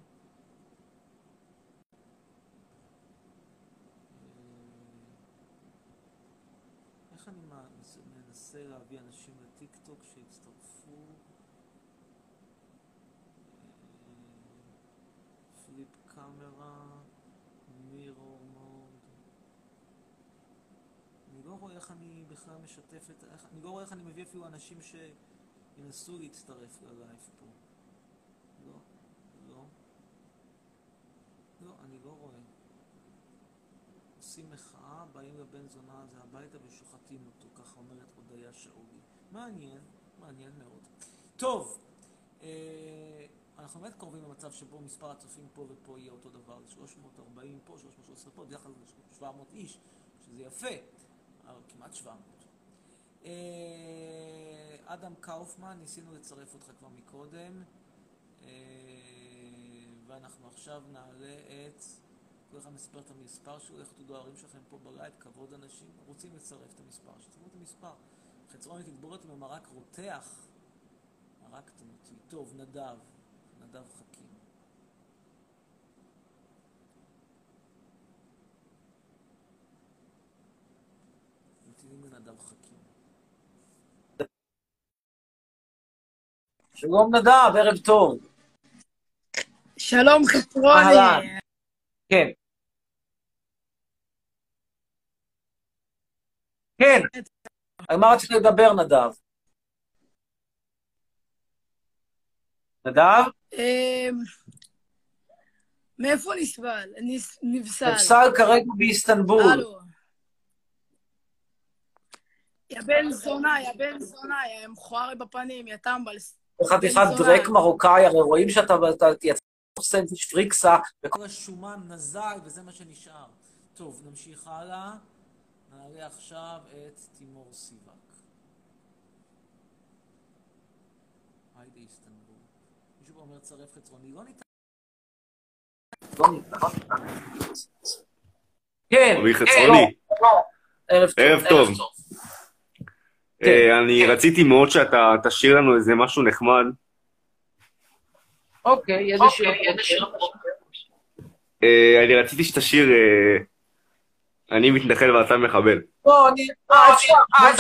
איך אני מנס- מנסה להביא אנשים לטיקטוק שיצטרפו? קאמרה, מירור מוד. אני לא רואה איך אני בכלל משתף את... איך, אני לא רואה איך אני מביא אפילו אנשים שינסו להצטרף ללייב פה. לא, לא. לא, אני לא רואה. עושים מחאה, באים לבן זונה הזה הביתה ושוחטים אותו, ככה אומרת הודיה שאולי. מעניין, מעניין מאוד. טוב, אה, אנחנו באמת קרובים למצב שבו מספר הצופים פה ופה יהיה אותו דבר, 340 פה, 313 פה, בדרך כלל זה 700 איש, שזה יפה, אבל כמעט 700. אה, אדם קאופמן, ניסינו לצרף אותך כבר מקודם, אה, ואנחנו עכשיו נעלה את... כל אחד מספר את המספר שלו, איך תדעו ההורים שלכם פה בלייב, כבוד אנשים, רוצים לצרף את המספר, שתצרפו את המספר. חצרוני תגבורת עם המרק רותח, הרגתם אותי. טוב, נדב, נדב חכים. ממתינים לנדב חכים. שלום נדב, ערב טוב. שלום חצרוני. כן. כן. על מה רצית לדבר, נדב? נדב? אמ, מאיפה נסבל? נס- נבסל. נפסל כרגע באיסטנבול. יא בן זונה, יא בן זונה, יא מכוער בפנים, יא טמבל. חתיכת. דרק מרוקאי, הרי רואים שאתה אתה יצא סנדוויץ' פריקסה, וכל השומן נזל, וזה מה שנשאר. טוב, נמשיך הלאה. נעלה עכשיו את תימור סיבק. היידה איסטנבול. מישהו פה אומר צרף חצרוני, לא ניתן. לא ניתן. כן, כן, לא, לא. ערב טוב. ערב טוב. אה, אני רציתי מאוד שאתה תשאיר לנו איזה משהו נחמד. אוקיי, איזה שיר? איזה שיר? אה, אני רציתי שתשאיר אה, אני מתנחל ואתה מחבל. לא, אני... אה, אה.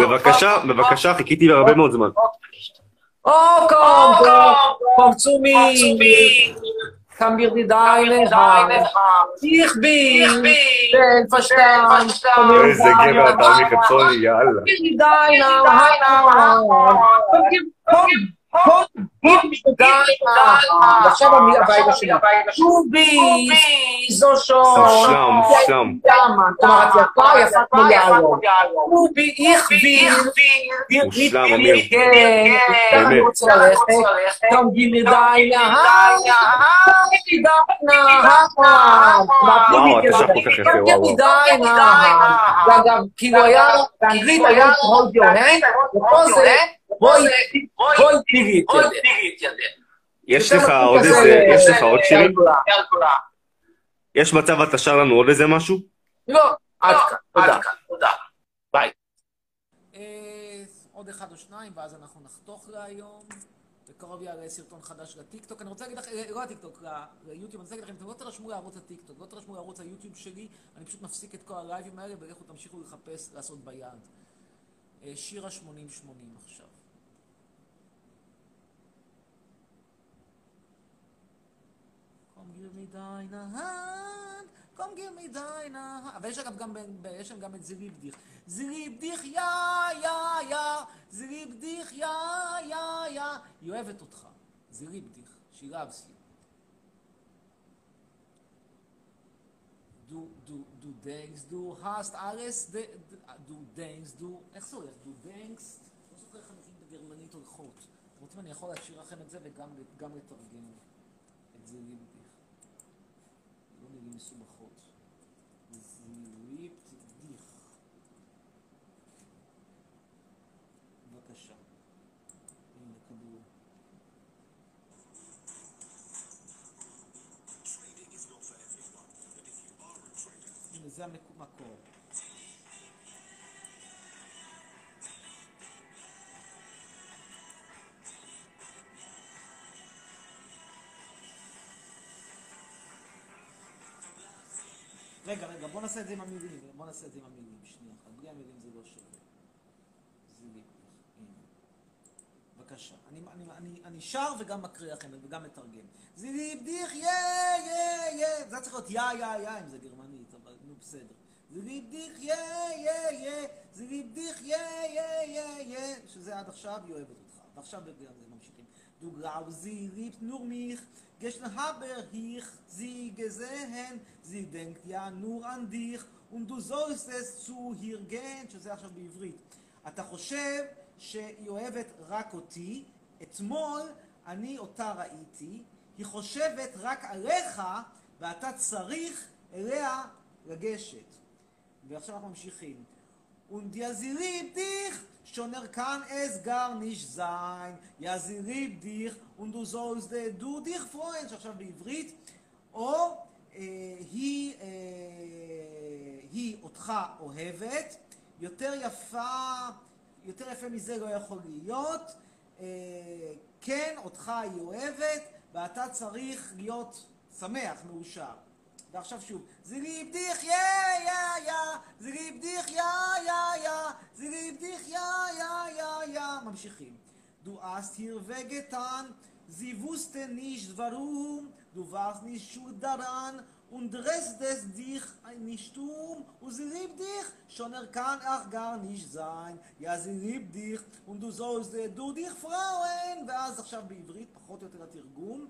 בבקשה, בבקשה, חיכיתי הרבה מאוד זמן. או, קום, קום, Hand. Ich bin den Verstand von mir. איזה גבר אתה עמי חצרוני, יאללה. Gib mir Hand. עכשיו שלי. Du bist so schön. מושלם. כלומר, את יפה, יפה כמו bist, ich bin. מושלם, אמיר. כן. אני רוצה ללכת. Hand. Gib mir deine Hand. וואו, אתה שר כל כך יפה, וואו, deine Hand. ואגב, כאילו היה, באנגלית היה your hand, ופה זה בואי, בואי תראי את ידך. יש לך עוד איזה, יש לך עוד שירים? יש מצב אתה שר לנו עוד איזה משהו? לא, עד כאן, תודה. ביי. עוד אחד או שניים, ואז אנחנו נחתוך להיום. בקרוב יעלה סרטון חדש לטיקטוק. אני רוצה להגיד לכם, לא לטיקטוק, ל- ליוטיוב, אני רוצה להגיד לכם, אתם לא תרשמו לערוץ הטיקטוק, לא תרשמו לערוץ היוטיוב שלי, אני פשוט מפסיק את כל הלייבים האלה, ולכו תמשיכו לחפש, לעשות ביד. אה, שירה 8080 עכשיו. Mir deine Hand, komm, gib mir deine Hand. אבל יש אגב גם, יש שם גם את. זירי בדיח, יא, יא, יא, זירי בדיח, יא, יא, יא. היא אוהבת אותך. זירי בדיח. She loves you. Du, du, du denkst, du hast alles, ד- ד- du denkst, du... איך זה הולך? Du denkst? לא זוכר איך המילים בגרמנית הולכות. אתם רוצים, אני יכול להשאיר לכם את זה וגם גם לתרגם את זה מילים מסובכות. רגע, רגע, בוא נעשה את זה עם המילים. בוא נעשה את זה עם המילים. שנייה אחת. בלי המילים זה לא שווה. זה לי. הנה. בבקשה. אני, אני, אני, אני שר וגם מקריא לכם וגם מתרגם. זה ליבדיך יא יא יא. זה צריך להיות יא יא יא אם זה גרמנית, אבל נו בסדר. זה ליבדיך יא יא יא. זה ליבדיך יא יא יא יא. שזה עד עכשיו היא אוהבת אותך. ועכשיו ממשיכים. Mich. Gestern habe ich sie gesehen. Sie denkt ja nur an dich. Und du sollst es zu ihr gehen. שזה עכשיו בעברית. אתה חושב שהיא אוהבת רק אותי. אתמול אני אותה ראיתי. היא חושבת רק עליך, ואתה צריך אליה לגשת. ועכשיו אנחנו ממשיכים. Und ja, sie schon kann es gar nicht sein. Ja, sie liebt dich, und du sollst du dich שעכשיו בעברית, או אה, היא, אה, היא אותך אוהבת, יותר יפה, יותר יפה מזה לא יכול להיות, אה, כן, אותך היא אוהבת, ואתה צריך להיות שמח, מאושר. ועכשיו שוב, זה ליבדיך יא יא יא, זה ליבדיך יא יא יא, זה ליבדיך יא יא יא יא. ממשיכים. Du hast hier wehgetan, sie wusste nicht warum, du warst nicht schuld daran und dressest dich nicht um und sie liebt dich, schon er kann auch gar nicht sein. Ja, sie liebt dich und du sollst du dich freuen. ואז עכשיו בעברית, פחות או יותר התרגום.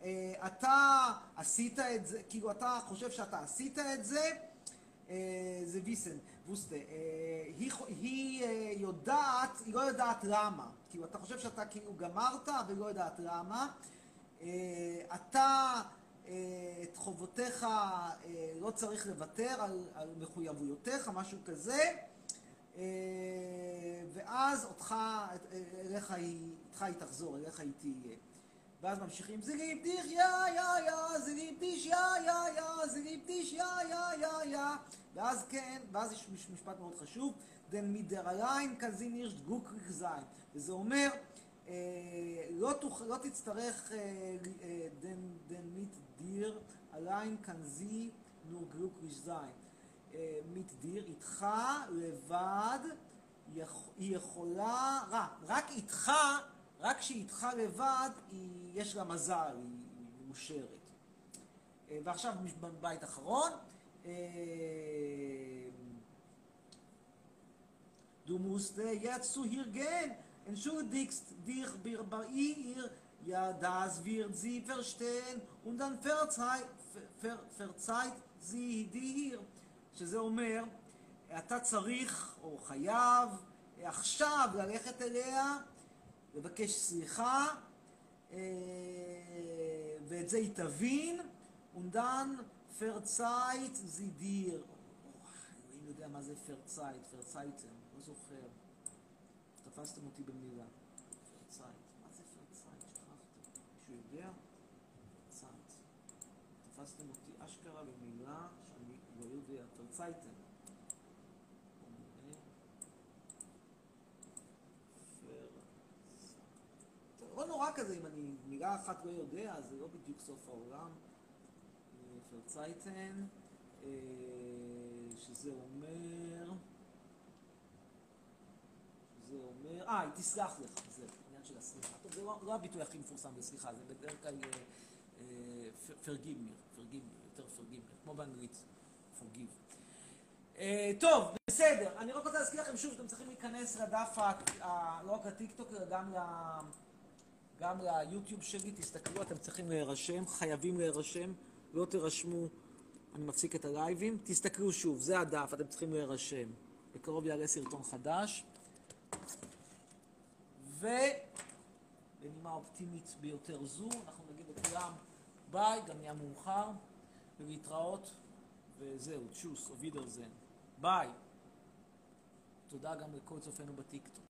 Uh, אתה עשית את זה, כאילו אתה חושב שאתה עשית את זה, uh, זה ויסן, ווסטה, uh, היא, היא יודעת, היא לא יודעת למה, כאילו אתה חושב שאתה כאילו גמרת ולא יודעת למה, אתה את חובותיך לא צריך לוותר על, על מחויבויותיך, משהו כזה, ואז אותך, אליך היא, איתך היא תחזור, אליך היא תהיה. ואז ממשיכים, זה ליבדיך יא יא יא, זה ליבדיש יא יא יא, זה ליבדיש יא יא יא יא. ואז כן, ואז יש משפט מאוד חשוב, allein kann sie nicht glücklich sein. וזה אומר, אה, לא, תוכ... לא תצטרך, אה, אה, mit dir allein kann sie nur glücklich sein. אה, mit dir, איתך, לבד. היא יכולה, רק איתך, רק כשהיא איתך לבד, היא, יש לה מזל, היא, מאושרת. אה, ועכשיו בית אחרון. אה, Du musst jetzt zu ihr gehen, entschuldigst dich bei ihr, ja, das wird sie verstehen, und dann verzeiht, ver, verzeiht sie dir. שזה אומר, אתה צריך, או חייב, עכשיו ללכת אליה, לבקש סליחה, ואת זה היא תבין, verzeiht sie dir. אלוהים יודע מה זה verzeiht, verzeihten, לא זוכר. תפסתם אותי במילה. verzeiht, מה זה verzeiht? שכחתי. מישהו יודע? verzeiht. תפסתם אותי אשכרה במילה שאני לא יודע. verzeihten. לא נורא כזה, אם אני מילה אחת לא יודע, זה לא בדיוק סוף העולם. פרצייטן, שזה אומר... שזה אומר... אה, היא תסלח לך, זה עניין של הסליחה. טוב, זה לא, לא הביטוי הכי מפורסם בסליחה, זה בדרך כלל פרגיב מיר, פרגיב מיר, יותר פרגיב מיר, כמו באנגלית, פורגיב. טוב, בסדר. אני רק רוצה להזכיר לכם שוב שאתם צריכים להיכנס לדף, לא רק לטיקטוק, אלא גם ל... גם ליוטיוב שלי, תסתכלו, אתם צריכים להירשם, חייבים להירשם, לא תירשמו, אני מפסיק את הלייבים. תסתכלו שוב, זה הדף, אתם צריכים להירשם. בקרוב יעלה סרטון חדש. ובנימה אופטימית ביותר זו, אנחנו נגיד לכולם ביי, גם נהיה מאוחר, ולהתראות, וזהו, צ'וס, אובידרזן. ביי. תודה גם לכל צופינו בטיקטוק.